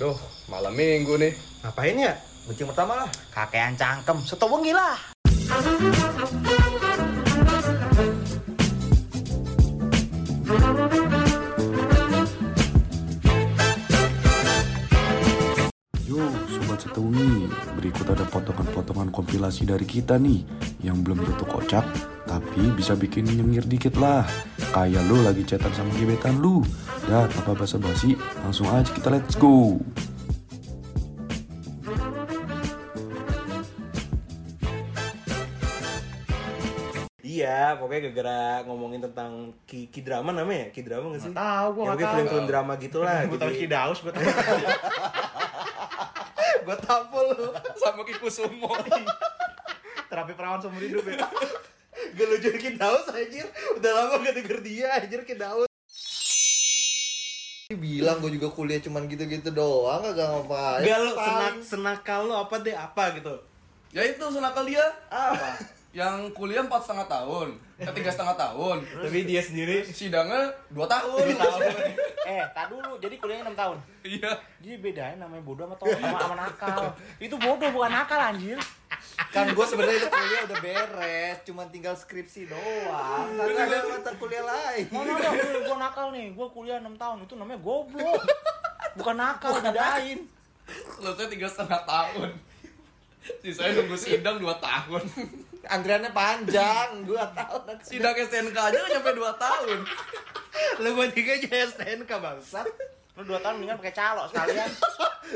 Duh, malam minggu nih. Ngapain ya? Bucing pertama lah. Kakean cangkem, seto wengi lah. Yo, Sobat Setungi, berikut ada potongan-potongan kompilasi dari kita nih Yang belum tentu kocak, tapi bisa bikin nyengir dikit lah Kayak lo lagi chatan sama gebetan lu Dah, tanpa basa-basi, langsung aja kita let's go Iya, pokoknya gara-gara ngomongin tentang ki, ki drama namanya ya? Ki drama gak sih? Tahu gua Ya, nggak mungkin tahu. film-film drama gitu lah. Gua tahu jadi- Kidaus, gua tahu. Gua tampol lu. Sama Kiku Sumo. Terapi perawan seumur hidup ya. Gak lucu Ki Daus anjir. Udah lama gak denger dia anjir Ki Daus. Bilang gue juga kuliah cuman gitu-gitu doang kagak ngapain Gak Paling- senak senakal lu apa deh apa gitu. ya itu senakal dia. apa Yang kuliah empat setengah tahun, eh tiga setengah tahun. Tapi dia sendiri Sidangnya dua tahun. eh, tak dulu. Jadi kuliahnya 6 tahun. Iya. Jadi bedain namanya bodoh sama tolol sama, sama nakal. Itu bodoh bukan nakal anjir. Kan gue sebenarnya itu kuliah udah beres cuman tinggal skripsi doang kagak ada mata kuliah lain Mana ada gue, gue nakal nih, gue kuliah 6 tahun itu namanya goblok. Bukan nakal, bedain. Selesai tiga setengah tahun. Sisanya nunggu sidang dua tahun. antriannya panjang dua tahun Sidang SNK aja nggak nyampe dua tahun. lu mau tiga aja STNK bangsat. Lu 2 tahun mendingan pakai calo sekalian.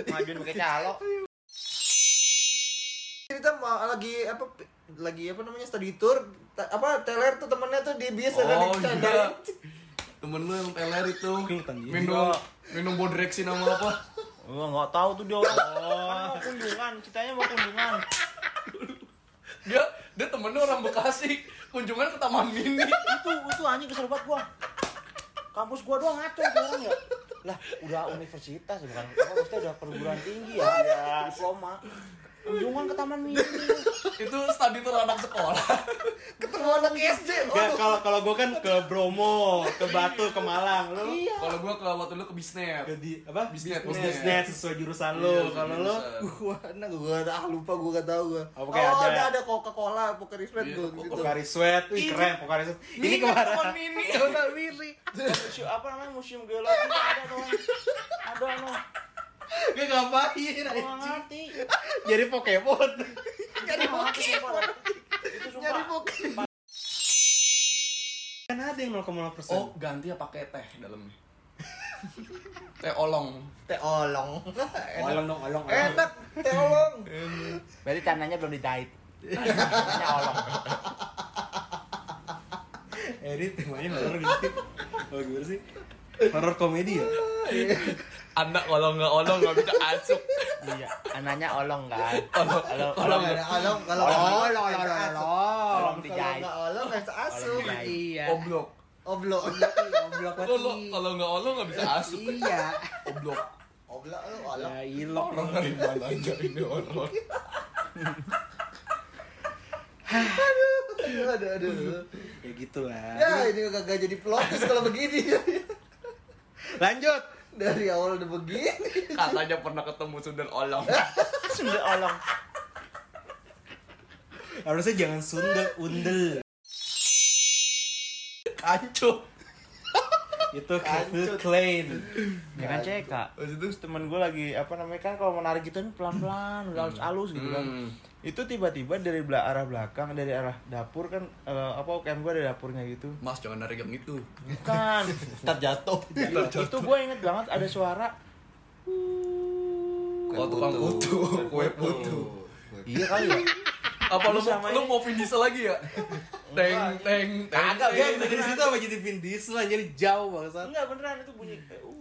Ngajuin pakai calo. Cerita lagi apa lagi apa namanya study tour apa teler tuh temennya tuh dia biasa kan Oh dicanda. iya. Temen lu yang teler itu minum minum bodrexin sama apa? Gua nggak tahu tuh dia orang. Kan mau kunjungan, ceritanya mau kunjungan. Dia dia temennya orang Bekasi kunjungan ke Taman Mini. itu itu anjing kesel banget gua kampus gua doang ngaco tuh orang ya lah udah universitas bukan apa maksudnya udah perguruan tinggi ya diploma kunjungan ke taman mini itu study tour anak sekolah. ketemu anak SD Gak kalau kalau gue kan ke Bromo, ke Batu, ke Malang. Lu iya Kalau gua ke waktu lu ke Bisnet. ke di apa? Bisnet, Bisnet, bisnet. sesuai jurusan Iya, lu. Kalau lu jurusan. Wah, nah gue ah lupa gue gak tau gue. Oh, Oh, ada. ada ada Coca Cola, Pocari Sweat Iya, gue gitu. Pokari Sweat, wih Ini- keren Pokari Sweat. Ini Ini kemarin. Taman Mini. Miri. museum apa namanya museum geologi ada tuh ada no Gak ngapain ngerti Jadi Pokemon. jadi Pokemon sumpah Pokemon. Kan ada yang 0,0 persen. Oh, ganti ya pakai teh dalamnya. teh olong. Teh olong. olong dong, olong. Enak, teh olong. berarti tanahnya belum dijahit tanahnya olong Eh, ini temanya horor gitu. Oh, gimana sih? Horor komedi ya? Anak kalau nggak olong nggak bisa asuk. iya anaknya olong kan Olong. olong Olong. Olong kalau Olong, olong, olong, olong, olong, olong. olong. olong dijahit nggak olong nggak bisa dijahit. Iya. Oblok. Oblok. Goblok banget. Kalau kalau nggak olong nggak bisa asuk. Iya. Oblok. Oblok lu olong. Ya, ilok. Orang dari mana aja ini orang. Aduh, aduh, aduh. Ya gitulah. Ya ini kagak jadi plot twist kalau begini. Lanjut. Dari awal udah begini. Katanya pernah ketemu sundel olong. sudah olong Harusnya jangan sundel, undel. Kancut. Itu Kevin Klein. ya kan CK Terus itu temen gue lagi apa namanya kan kalau menarik gitu kan pelan-pelan udah halus-halus gitu kan Hmm. Itu tiba-tiba dari bela- arah belakang dari arah dapur kan eh, apa UKM gue ada dapurnya gitu Mas jangan narik yang itu. kan Ntar jatuh. itu gue inget banget ada suara Oh tukang putu, kue putu. iya kali ya Apa lu Sama lu mau Vin Diesel lagi ya? Teng teng teng. Kagak, Ya, teng. dari situ apa jadi Vin Diesel aja, jadi jauh bangsat. enggak beneran itu bunyi eh, uh,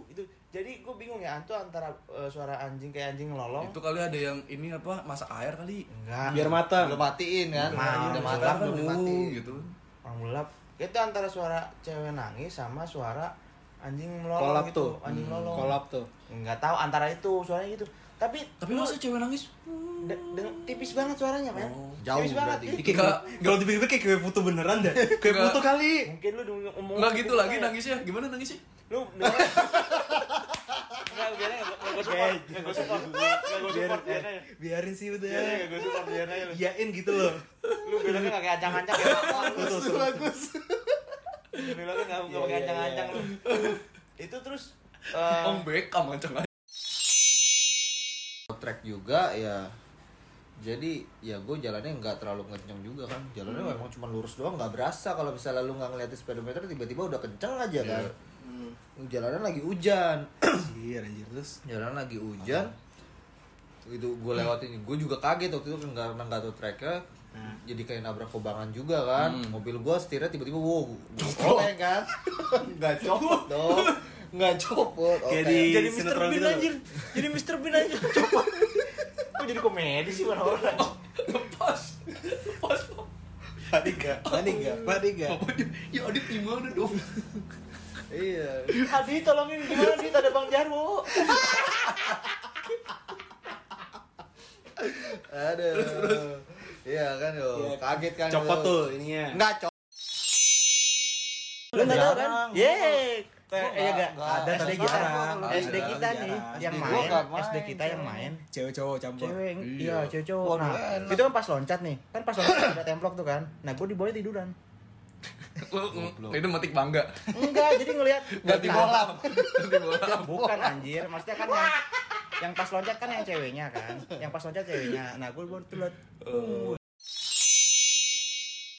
jadi gue bingung ya itu antara eh, suara anjing kayak anjing ngelolong Itu kali ada yang ini apa masak air kali. enggak Biar matang. Udah matiin kan? Nah, udah matang kan, dimatiin. uh, gitu. orang gelap itu antara suara cewek nangis sama suara anjing melolong Kolap gitu tuh. anjing melolong Kolap tuh. nggak tahu antara itu suaranya gitu tapi Tapi lu masa cewek nangis? de- de- tipis banget suaranya men Oh, jauh tipis banget Kayak kalau dipikir-pikir kayak kue putu beneran. Kue Enggak. putu kali. mungkin lu ngomong Enggak gitu lagi banget. nangisnya. Gimana nangisnya? lu denger- Enggak, biasanya nggak- nggak gue support. Gak gue support. Gak gue support biarin aja biarin sih udah Iya, gak gue support biarin aja lu. iyain gitu loh. Lu bilangnya gak kayak ancang-ancang ya Bagus, bagus. Bilangnya gak gak pakai ancang-ancang lu. Itu terus eh, Om Beckham ancang track juga ya. Jadi ya gue jalannya nggak terlalu kenceng juga kan. Jalannya Hmm. memang cuma lurus doang nggak berasa. Kalau misalnya lu nggak ngeliatin speedometer tiba-tiba udah kenceng aja kan Iya. jalanan lagi hujan. Iya anjir terus? Jalan lagi hujan. Itu gue lewatin gue juga kaget waktu itu kan karena nggak tahu tracknya. Hmm. jadi kayak nabrak kobangan juga kan. Mobil gue setirnya tiba-tiba wow oleng kan? Nggak copot dong. Nggak copot. Di- Jadi Mr. sinetron Bean gitu. anjir. Jadi Mr. Bean anjir. Coba Kok jadi komedi sih orang-orang Pas Pas panik gak panik gak panik gak Apa dia Ya Adit gimana dong iya Adi tolongin gimana Dit ada Bang Jarwo Aduh. Iya kan yo. Iya. Kaget kan. copot tuh ininya Enggak copot. Lu nggak tahu kan? Jarang. Yeay Kayak Gua ya nggak- gak nggak. ada tadi SD kita jarang. SD kita nih yang main nggak SD kita yang main cewek cowok campur cewek Iya. iya cewek cowok Wah, nah itu kan pas loncat nih kan pas loncat ada templok tuh kan nah gue di bawah tiduran itu metik bangga. Enggak jadi ngelihat Ganti bola. Ganti bola. Bukan anjir. Maksudnya kan yang yang pas loncat kan yang ceweknya kan. Yang pas loncat ceweknya. Nah gue baru tuh liat.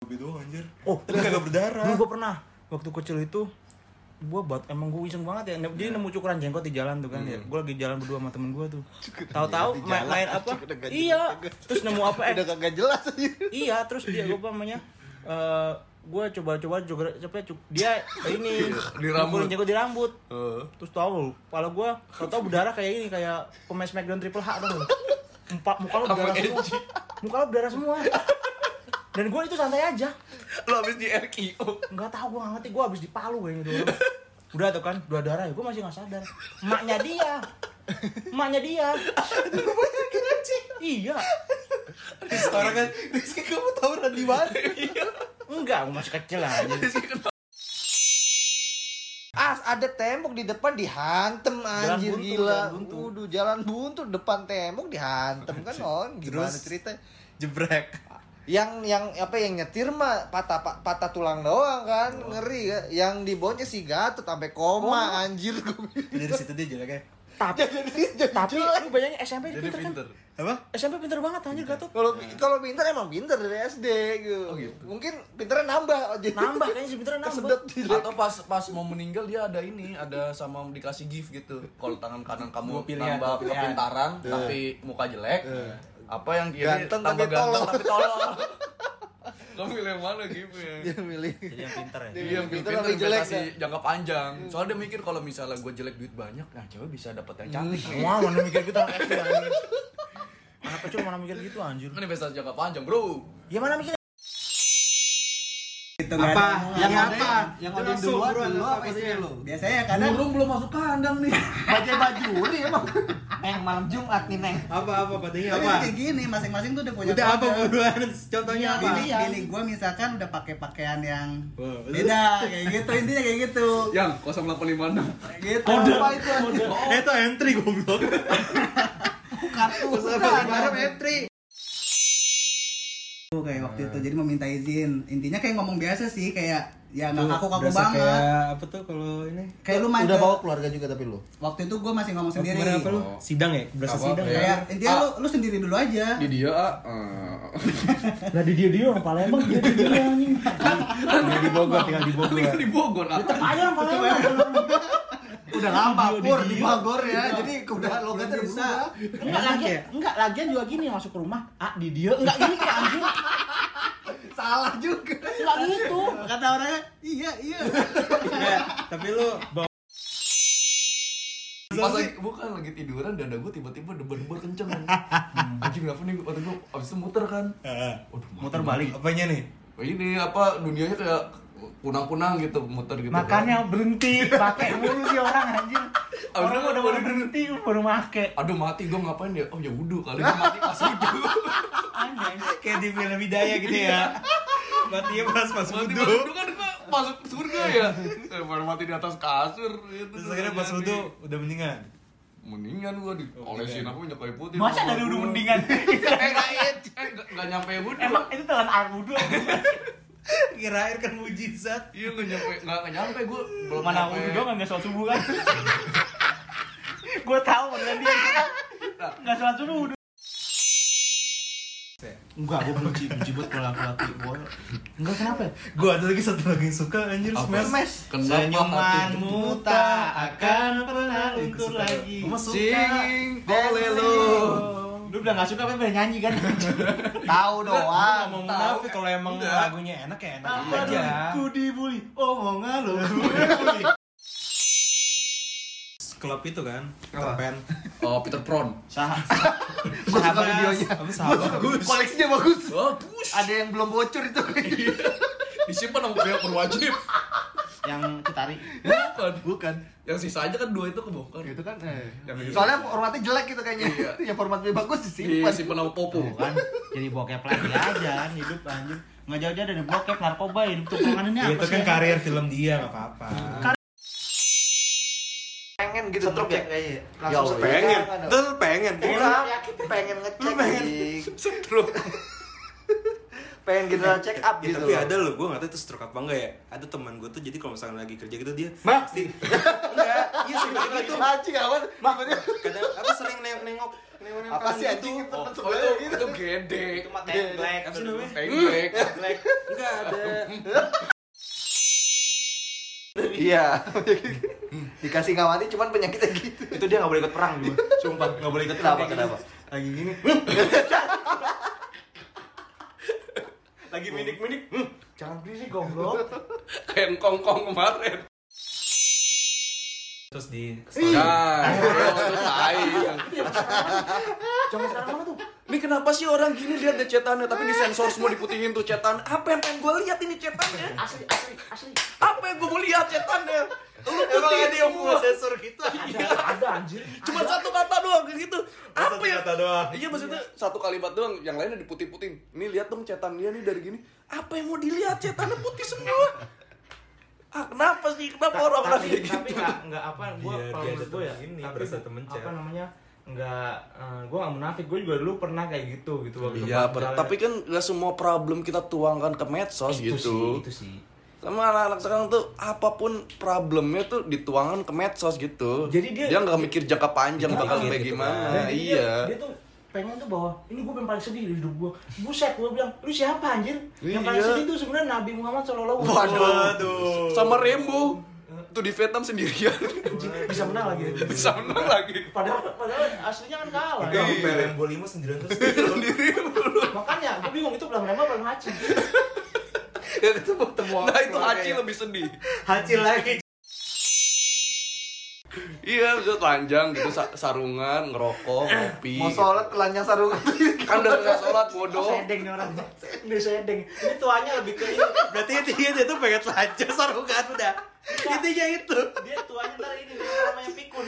Gitu anjir. Oh tapi kagak berdarah. dulu gue pernah waktu kecil itu gue buat emang gue iseng banget ya. Jadi nemu cukuran jenggot di jalan tuh kan ya. Gue lagi jalan berdua sama temen gue tuh. Tahu-tahu main, main apa? Iya. terus nemu apa? Eh Udah kagak jelas iya terus dia gue namanya eh gue coba-coba juga cepet cuk dia ini Di rambut. jenggot di rambut. Eh. terus tahu kepala gue tau berdarah kayak ini kayak pemain Smackdown Triple H dong muka muka lo berdarah semua. Muka lo berdarah semua. Dan gue itu santai aja. Lu habis di RKO nggak tahu gue nggak ngerti. Gue habis dipalu kayaknya tuh orang. udah tuh kan dua darah ya gue masih nggak sadar. Emaknya dia emaknya dia iya orang kan Rizky kamu tawuran di mana enggak gue masih kecil lah Ah, ada tembok di depan dihantem anjir buntu, gila. jalan buntu. Udah jalan buntu depan tembok dihantem kan on. Gimana Terus? cerita? jebrek Yang yang apa yang nyetir mah patah pa- patah tulang doang kan. Ngeri ya. Yang di bawahnya si Gatot sampai koma anjir gue. dari situ dia jeleknya tapi tapi lu bayangin SMP Jadi pinter, pinter kan apa SMP pinter banget anjir Gatot Kalau kalau pinter emang pinter dari SD gitu. Oh, gitu. Mungkin pinternya nambah aja. nambah kayaknya si pinternya nambah Atau pas pas mau meninggal dia ada ini, ada sama dikasih gift gitu. Kalau tangan kanan kamu pilihan, nambah kepintaran tapi muka jelek. Apa yang kiri Ganteng tambah tapi ganteng tapi tolol. Kamu pilih yang mana gitu ya? Dia milih. jadi yang pinter ya Iya, yang Pinter pinter tapi jelek, investasi jangka panjang. Soalnya dia mikir kalau misalnya gue jelek duit banyak, nah cewek bisa dapat yang cantik wah mana mikir gitu SD anjir anak kecil mana mikir gitu anjir Kan investasi jangka panjang, Bro. ya mana mikir apa? yang apa? Yang odin langsung duluan, dulu apa istri istri lu? Biasanya kadang Burung belum masuk kandang nih. Baca bajuri emang. Neng malam Jumat nih Neng. apa apa tapi apa? kayak gini masing-masing tuh udah punya udah apa kode. buruan? Contohnya apa? Bini, bini gue misalkan udah pakai pakaian yang beda kayak gitu. Intinya kayak gitu. Yang 0856. Kayak gitu. Apa itu? eh itu entry goblok. Kartu Bukan, entry kayak waktu itu. Jadi meminta izin. Intinya kayak ngomong biasa sih kayak ya nggak kaku kaku banget. kayak apa tuh kalau ini? Kayak lu main Udah ke- bawa keluarga juga tapi lu. waktu itu gue masih ngomong sendiri. apa lu? Sidang ya? Berasa Apa? sidang Iya. ya? Kayak intinya lu lu sendiri dulu aja. Di dia ah. lah di dia dia orang Palembang dia dia dia anjing. Tinggal di Bogor tinggal di Bogor. Tinggal di Bogor. ah. tetep aja orang Palembang Udah lama pur di Bogor ya. Jadi udah logatnya Bisa. berubah. enggak lagian enggak lagian juga gini masuk ke rumah ah di dia enggak gini kayak anjing Salah juga. enggak gitu kata orangnya iya iya Ya, tapi lu Pas lagi bukan lagi tiduran dada gue tiba-tiba debar-debar kenceng. Anjing kenapa nih kata gue abis itu muter kan. Waduh, muter balik apanya nih Ini apa dunianya kayak kunang-kunang gitu muter gitu. makanya berhenti pakai mulu sih orang anjir orang udah baru mau berhenti baru make Aduh mati gue ngapain ya? Oh ya wudhu kali ini mati pas wudhu. anjing kayak di film Hidayah gitu ya matinya pas pas mati wudhu pas wudhu kan masuk surga ya. Eh, Baru mati di atas kasur gitu. terus akhirnya pas wudhu udah mendingan mendingan gua diolesin apa minyak kayu putih. Masa dari udah mendingan? Eh enggak eh nggak nyampe wudhu. Emang itu telan air wudhu. Kira air kan mujizat. Iya nggak nyampe nggak nggak nyampe gua belum Mana wudhu doang nggak sholat subuh kan? Gue tahu beneran dia. Kita nggak sholat subuh wudhu. Enggak, gue benci, benci banget kalau laki-laki gue Enggak, kenapa? Ya? Gua ada lagi satu lagi yang suka anjir smash. Kenapa? Senyumanmu tak akan pernah luntur lagi. Gua mah Lu udah gak suka apa udah nyanyi kan? Tahu doang. ngomong munafik kalau emang lagunya enak ya enak Apa aja. ku dibully? Omongan lu dibully Klub itu kan, Apa? Pen. Oh Peter Pron. Sah Gue suka videonya. Apa sahabat? Koleksinya bagus. Bagus. Ada yang belum bocor itu. Disimpan sama pihak berwajib. Yang kutari Bukan. Bukan. Yang sisanya kan dua itu kebongkar. Itu kan. Eh. Yang itu. Soalnya formatnya jelek gitu kayaknya. Iya. Yang formatnya bagus disimpan. Disimpan sama popo. kan jadi bokep lagi aja kan hidup anjir nggak jauh-jauh dari bokep narkoba hidup tukungan ini apa Itu sih kan karir film dia nggak apa-apa. pengen gitu Setruk ya ngecek. kayaknya Langsung Pengen, Jangan dong. tuh lu pengen. Bukan, pengen ngecek anjing. pengen general check up Ya, gitu tapi loh. ada loh, gue gak tau itu stroke apa enggak ya Ada teman gue tuh, jadi kalau misalkan lagi kerja gitu dia Mah? Pasti Enggak, iya sih begitu gitu Anjing awan. Kadang, apa sering nengok-nengok Nengok-nengok Apa sih anjing itu Oh, oh, sebelah gitu. itu gede. itu mah template Apa sih namanya? Tengklek. Enggak ada Iya. Dikasih ngawati cuman penyakitnya gitu. itu dia nggak boleh ikut perang juga sumpah nggak boleh ikut Kenapa, kenapa? lagi gini lagi minik-minik. Hmm, jangan berisik goblok. Kayak kongkong kemarin. Terus di Nah, jangan sekarang mana tuh? Ini kenapa sih orang gini lihat deh cetannya tapi disensor semua diputihin tuh cetan. Apa yang pengen gue lihat ini cetannya? asli asli asli. Apa yang gue mau lihat cetannya? Lu Emang putihin ada yang mau sensor gitu. ada ada anjir Cuma satu kata doang kayak gitu. Apa satu ya? kata doang. Iya maksudnya satu kalimat doang, yang lainnya diputih-putihin. Ini lihat dong cetan dia nih dari gini. Apa yang mau dilihat cetannya putih semua? Ah, kenapa sih? Kenapa orang-orang tapi kayak tapi gitu? nggak nggak apa gue Biar kalau menurut gue ya ini, tapi berasa temen apa namanya nggak eh, gue nggak munafik gue juga dulu pernah kayak gitu gitu waktu Iya, tapi kan gak semua problem kita tuangkan ke medsos itu gitu. sih itu sih Sama anak-anak sekarang tuh apa pun problemnya tuh dituangkan ke medsos gitu. Jadi dia- dia nggak mikir jangka panjang Dia bakal kayak gitu gimana. kan. Iya. dia, dia tuh pengen tuh bahwa ini gue yang paling sedih di hidup gue buset gue bilang lu siapa anjir yang paling Iya. sedih tuh sebenarnya Nabi Muhammad Shallallahu Alaihi Waduh. Wasallam Sama Rembo tuh di Vietnam sendirian bisa menang lagi bisa menang lagi. padahal padahal aslinya kan kalah Udah sampai Rembo 5 sendirian terus makanya gue bingung itu belang lembah belang haji Gak ketemu ketemu. Nah itu Haji lebih sedih. haji lagi Iya, bisa telanjang gitu sa- sarungan, ngerokok, ngopi. Mau sholat telanjang sarungan. Kan udah nggak sholat bodoh. sedeng nih orang ini sedeng ini tuanya lebih ke ini Berarti intinya dia tuh pengen telanjang sarungan udah Intinya itu dia tuanya ntar ini namanya pikun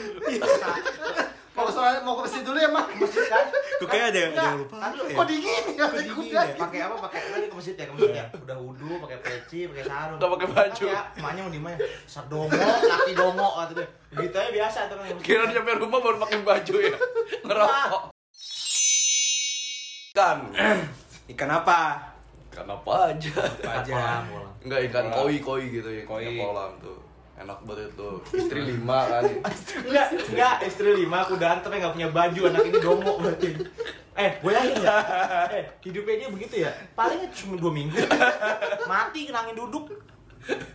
Mau ke sholat mau ke masjid dulu ya, Mak. masjid kan Kok kayak ada yang, yang lupa Kan ya? Kok dingin ya? Kok dingin Kuda. ya? pakai apa pakai tadi ke masjid ya ke masjid ya udah wudhu pakai peci pakai sarung Udah pakai baju. ya emaknya mau di mana sardongo kaki dongo kata dia gitu aja biasa tuh kan Kira dia nyampe rumah baru pakai baju ya. Ngerokok. Kan. Ikan apa? Ikan apa aja. Apa aja Enggak ikan koi koi gitu ya. Koi. Koi kolam tuh. Enak banget itu. Istri lima kan. enggak enggak istri lima aku dan tapi nggak punya baju anak ini dongo berarti. Eh gue yakin ya eh hidupnya dia begitu ya? Palingnya cuma dua minggu. Mati kenangin duduk.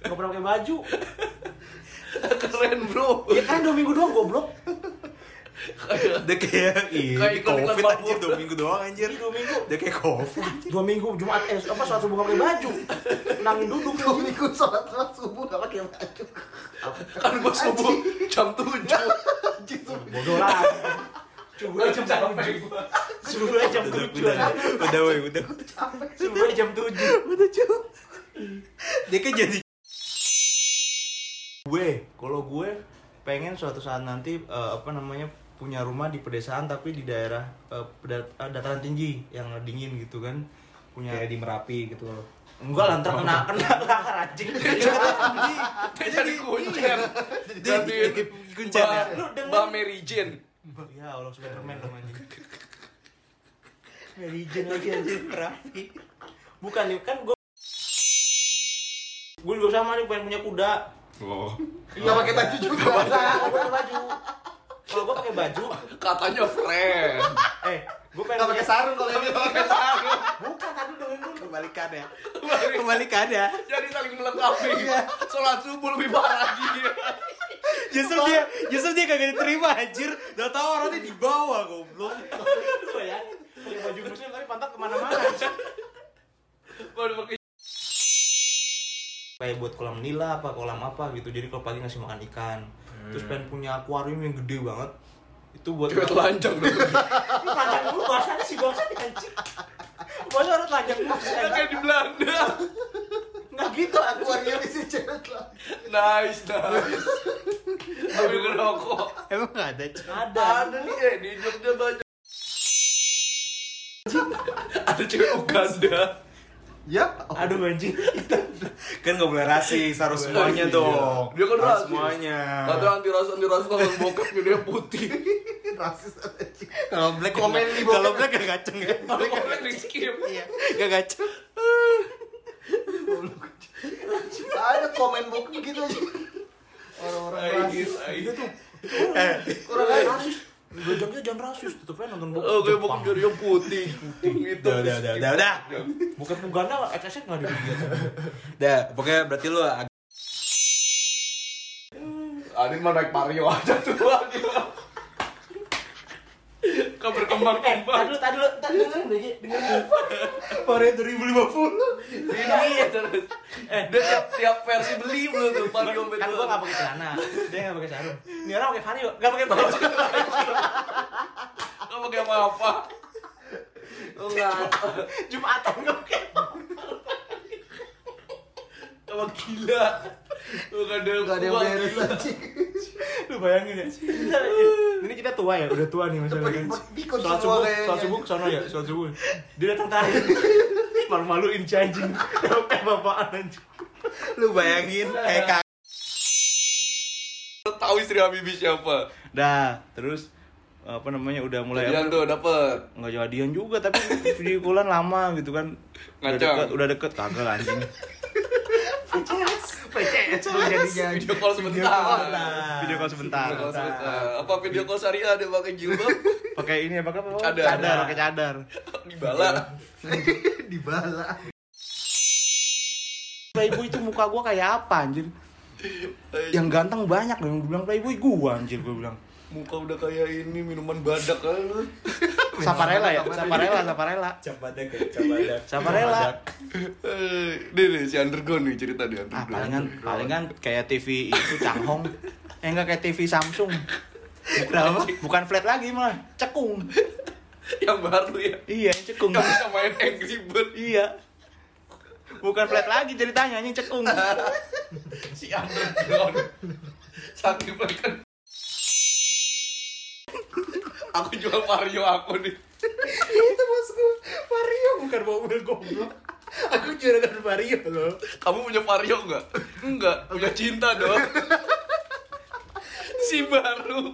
Nggak pernah pakai baju. Keren bro. ya kan dua minggu doang goblok Udah kayak ini Kayak covid anjir dua minggu doang anjir. Dua minggu. Udah kayak covid. Dua minggu jumat eh apa sholat subuh nggak pakai baju? Nangin duduk Dua minggu sholat sholat subuh gak pakai baju. Kan gua subuh jam tujuh. bodoh lah. Subuh jam tujuh. Subuh jam tujuh. Udah woi udah subuh jam tujuh. Dia kan jadi gue kalau gue pengen suatu saat nanti eh, apa namanya punya rumah di pedesaan tapi di daerah eh, dataran tinggi yang dingin gitu kan punya kayak di Merapi gitu enggak lah ntar kena kena lahar anjing Dia jadi kuncen. Jadi kuncen ya? Lu denger- Mbak Mary Jane. Ya Allah, Spiderman dong anjing. Mary Jane lagi anjir Raffi. Bukan nih, kan gue Gue juga sama nih pengen punya kuda. Oh. Nggak pakai baju juga. Enggak, gue pakai baju. Kalau gue pakai baju, Katanya friend. eh, gue pengen Nggak pakai sarung kalau ini. Pakai sarung. Bukan, tadi dengerin dulu. Kembalikan ya. Kembalikan ya. Jadi saling melengkapi. Sholat subuh lebih parah dia. Justru dia, justru dia kagak diterima anjir. Udah tahu orangnya di bawah goblok. Lu pakai baju muslim tapi pantat ke mana-mana. Pakai Kayak buat kolam nila apa, kolam apa gitu. Jadi kalau pagi ngasih makan ikan. Terus pengen punya akuarium yang gede banget. Itu buat cewek telanjang dong. Lu telanjang dulu bahasanya sih bahasanya anjing. Bahasa orang telanjang dulu. Kayak di Belanda. Enggak gitu Akuarium isi cewek lah. Nice, nice. Ambil ngerokok. Emang gak ada. Ada. Ada nih eh di Jogja banyak. Ada cewek Uganda. Ya. Aduh anjing. Kan gak boleh rasis, harus semuanya Iya. dong. Dia kan harus rasis. semuanya. Katanya anti ras anti ras kalau bokep dia putih. Rasis anjing. Kalau black Komen di. Kalau black gak gaceng ya. Kalau bokep di skip. Iya, gak gaceng. Ada komen buku gitu aja. Orang-orang rasis. Itu tuh. Orang lain. rasis. Gajangnya jangan rasis, tutupnya nonton bokep. Oh, kayak bokep dari yang putih. Gitu. Udah, udah, udah, udah, udah. Bokep Uganda XS nggak ada dia. Udah, pokoknya berarti lu Adin mah naik Mario aja tuh gitu. Kau berkembang-kembang. Tadi dulu, tadi dulu, tadi dulu, dengerin, dengerin. Mario 2050. Ini ya terus. Eh, dia tiap, tiap versi beli belum tuh Mario Kan gua nggak pakai celana, dia nggak pakai sarung. Ini orang pakai vario, nggak pakai baju. Kau pakai apa-apa? Oh enggak. Jumatan nggak pakai. Sama gila. Bukan ada Gak ada yang beres anjing. Lu bayangin ya. Ini kita tua ya, udah tua nih masalah kan. Sholat subuh, kayaknya. sholat subuh sono ya, sholat subuh. Dia datang tadi. Malu-maluin si anjing. Kayak bapaan anjing. Lu bayangin kayak kak. Tahu istri Habibie siapa? Dah, terus apa namanya udah mulai Jadian tuh dapet. nggak jadian juga tapi video lama gitu kan udah deket udah deket kagak anjing PCS jadinya Video call sebentar. video call sebentar Video call sebentar. Apa video call syariah dia pakai jilbab? pakai ini apa apa Cadar. cadar pakai cadar Di bala. Dibala. playboy itu muka gua kayak apa anjir yang ganteng banyak loh yang bilang playboy gua anjir gua bilang Muka udah kayak ini minuman badak kan lu. saparela ya saparela saparela Cabadak ya, cabadak. saparela Eh, Nih nih si underground nih cerita di ah underground. palingan palingan kayak TV itu Changhong eh enggak kayak TV Samsung bukan, bukan flat lagi malah cekung Yang baru ya. iya yang cekung Yang bisa main Angry Bird. Iya. Bukan flat lagi ceritanya, anjing cekung. Si underground. Saking mereka. Aku jual Mario aku nih. Itu bosku. Vario bukan mobil goblok. Aku juragan Vario loh. Kamu punya Mario enggak? Enggak, punya cinta dong. si baru.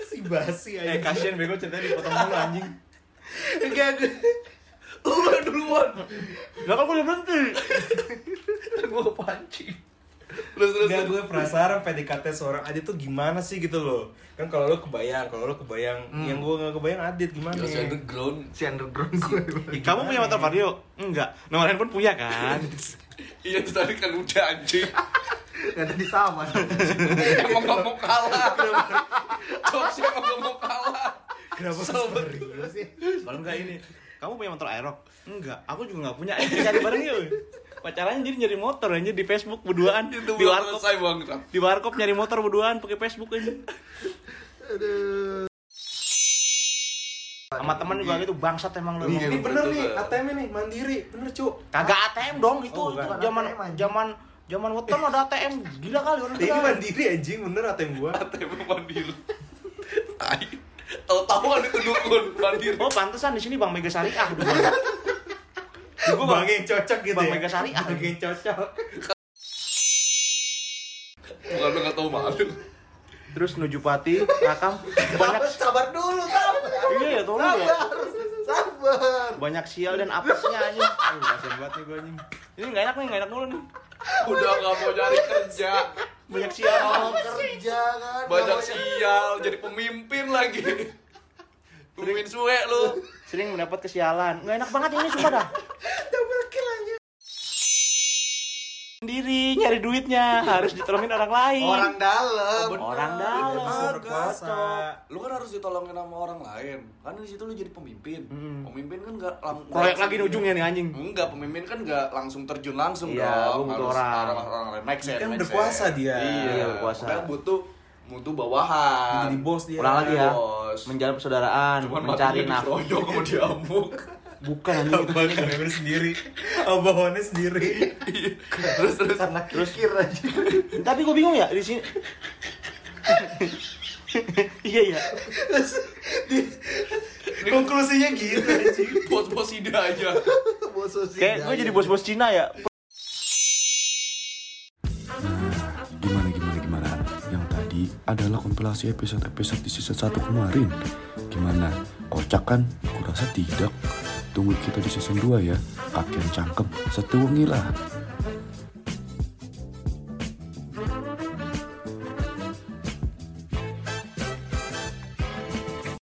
Si basi Eh, aja. kasihan bego ceritanya dipotong dulu anjing. Enggak, gue. Lu udah duluan. Lah kan gue udah berhenti. Gua kepancing. Terus terus. Enggak, terus. gue penasaran PDKT seorang Adit tuh gimana sih gitu loh. Kan kalau lo kebayang, kalau lo kebayang, yang gue gak kebayang Adit gimana? Ya, si underground. Si underground gue. Kamu punya motor Vario? Enggak. Nomor handphone punya kan? Iya itu tadi kan udah anjing. Gak ada di sama. Emang gak mau kalah. Jokes emang gak mau kalah. Kenapa Vario sih? Kalau enggak ini. Kamu punya motor Aerox? Enggak. Aku juga enggak punya. Cari bareng yuk. Pacarannya jadi nyari motor aja di Facebook berduaan Itu di warkop selesai bang. di warkop nyari motor berduaan pakai Facebook aja. Sama teman juga gitu bangsat emang lu. Iya, Ini bener nih. ATM nih, mandiri. Bener, Cuk. Kagak ATM dong itu, Oh, itu zaman zaman zaman weton ada ATM gila kali orang Ini mandiri anjing, bener ATM gua. ATM mandiri. Tai. Tahu-tahu kan itu dukun mandiri. Oh pantesan di sini Bang Mega Syariah dulu. Gue bang yang cocok gitu Bang ya. Mega Syariah. Bang yang cocok. Bukan lu gak tau malu. terus nuju pati rakam banyak sabar dulu sabar iya ya tolong ya sabar banyak sial dan apesnya anjing Aduh, kasian banget nih gue anjing ini nggak enak nih nggak enak mulu nih Udah nggak mau cari kerja. banyak sial mau kerja kan Banyak sial, jadi pemimpin lagi. Pemimpin suwe lu. sering mendapat kesialan nggak enak banget ini sumpah dah sendiri nyari duitnya harus ditolongin orang lain orang dalam orang dalam Bisa berkuasa. Lu kan harus ditolongin sama orang lain. Kan di situ lu jadi pemimpin. Hmm. Pemimpin kan nggak lang- proyek lagi nih ujungnya nih anjing Enggak, pemimpin kan nggak langsung terjun langsung Iya, dong. Harus orang. orang, orang lain. Make sense, Kan berkuasa dia. Iya, Iya, berkuasa. Makanya butuh butuh bawahan. Jadi bos dia. ulang lagi ya Bos. menjalin persaudaraan Cuman mencari dikeroyok sama diamuk. bukan anjing Abang kan sendiri. Abangnya sendiri. terus terus karena kikir aja tapi gue bingung ya di sini iya iya Konklusinya gitu anjing. bos-bos ide aja. bos kayak gue jadi bos-bos Cina ya adalah kompilasi episode-episode di season 1 kemarin. Gimana? Kocak kan? Kurasa tidak. Tunggu kita di season 2 ya. Kakek cangkem, setuwengi lah.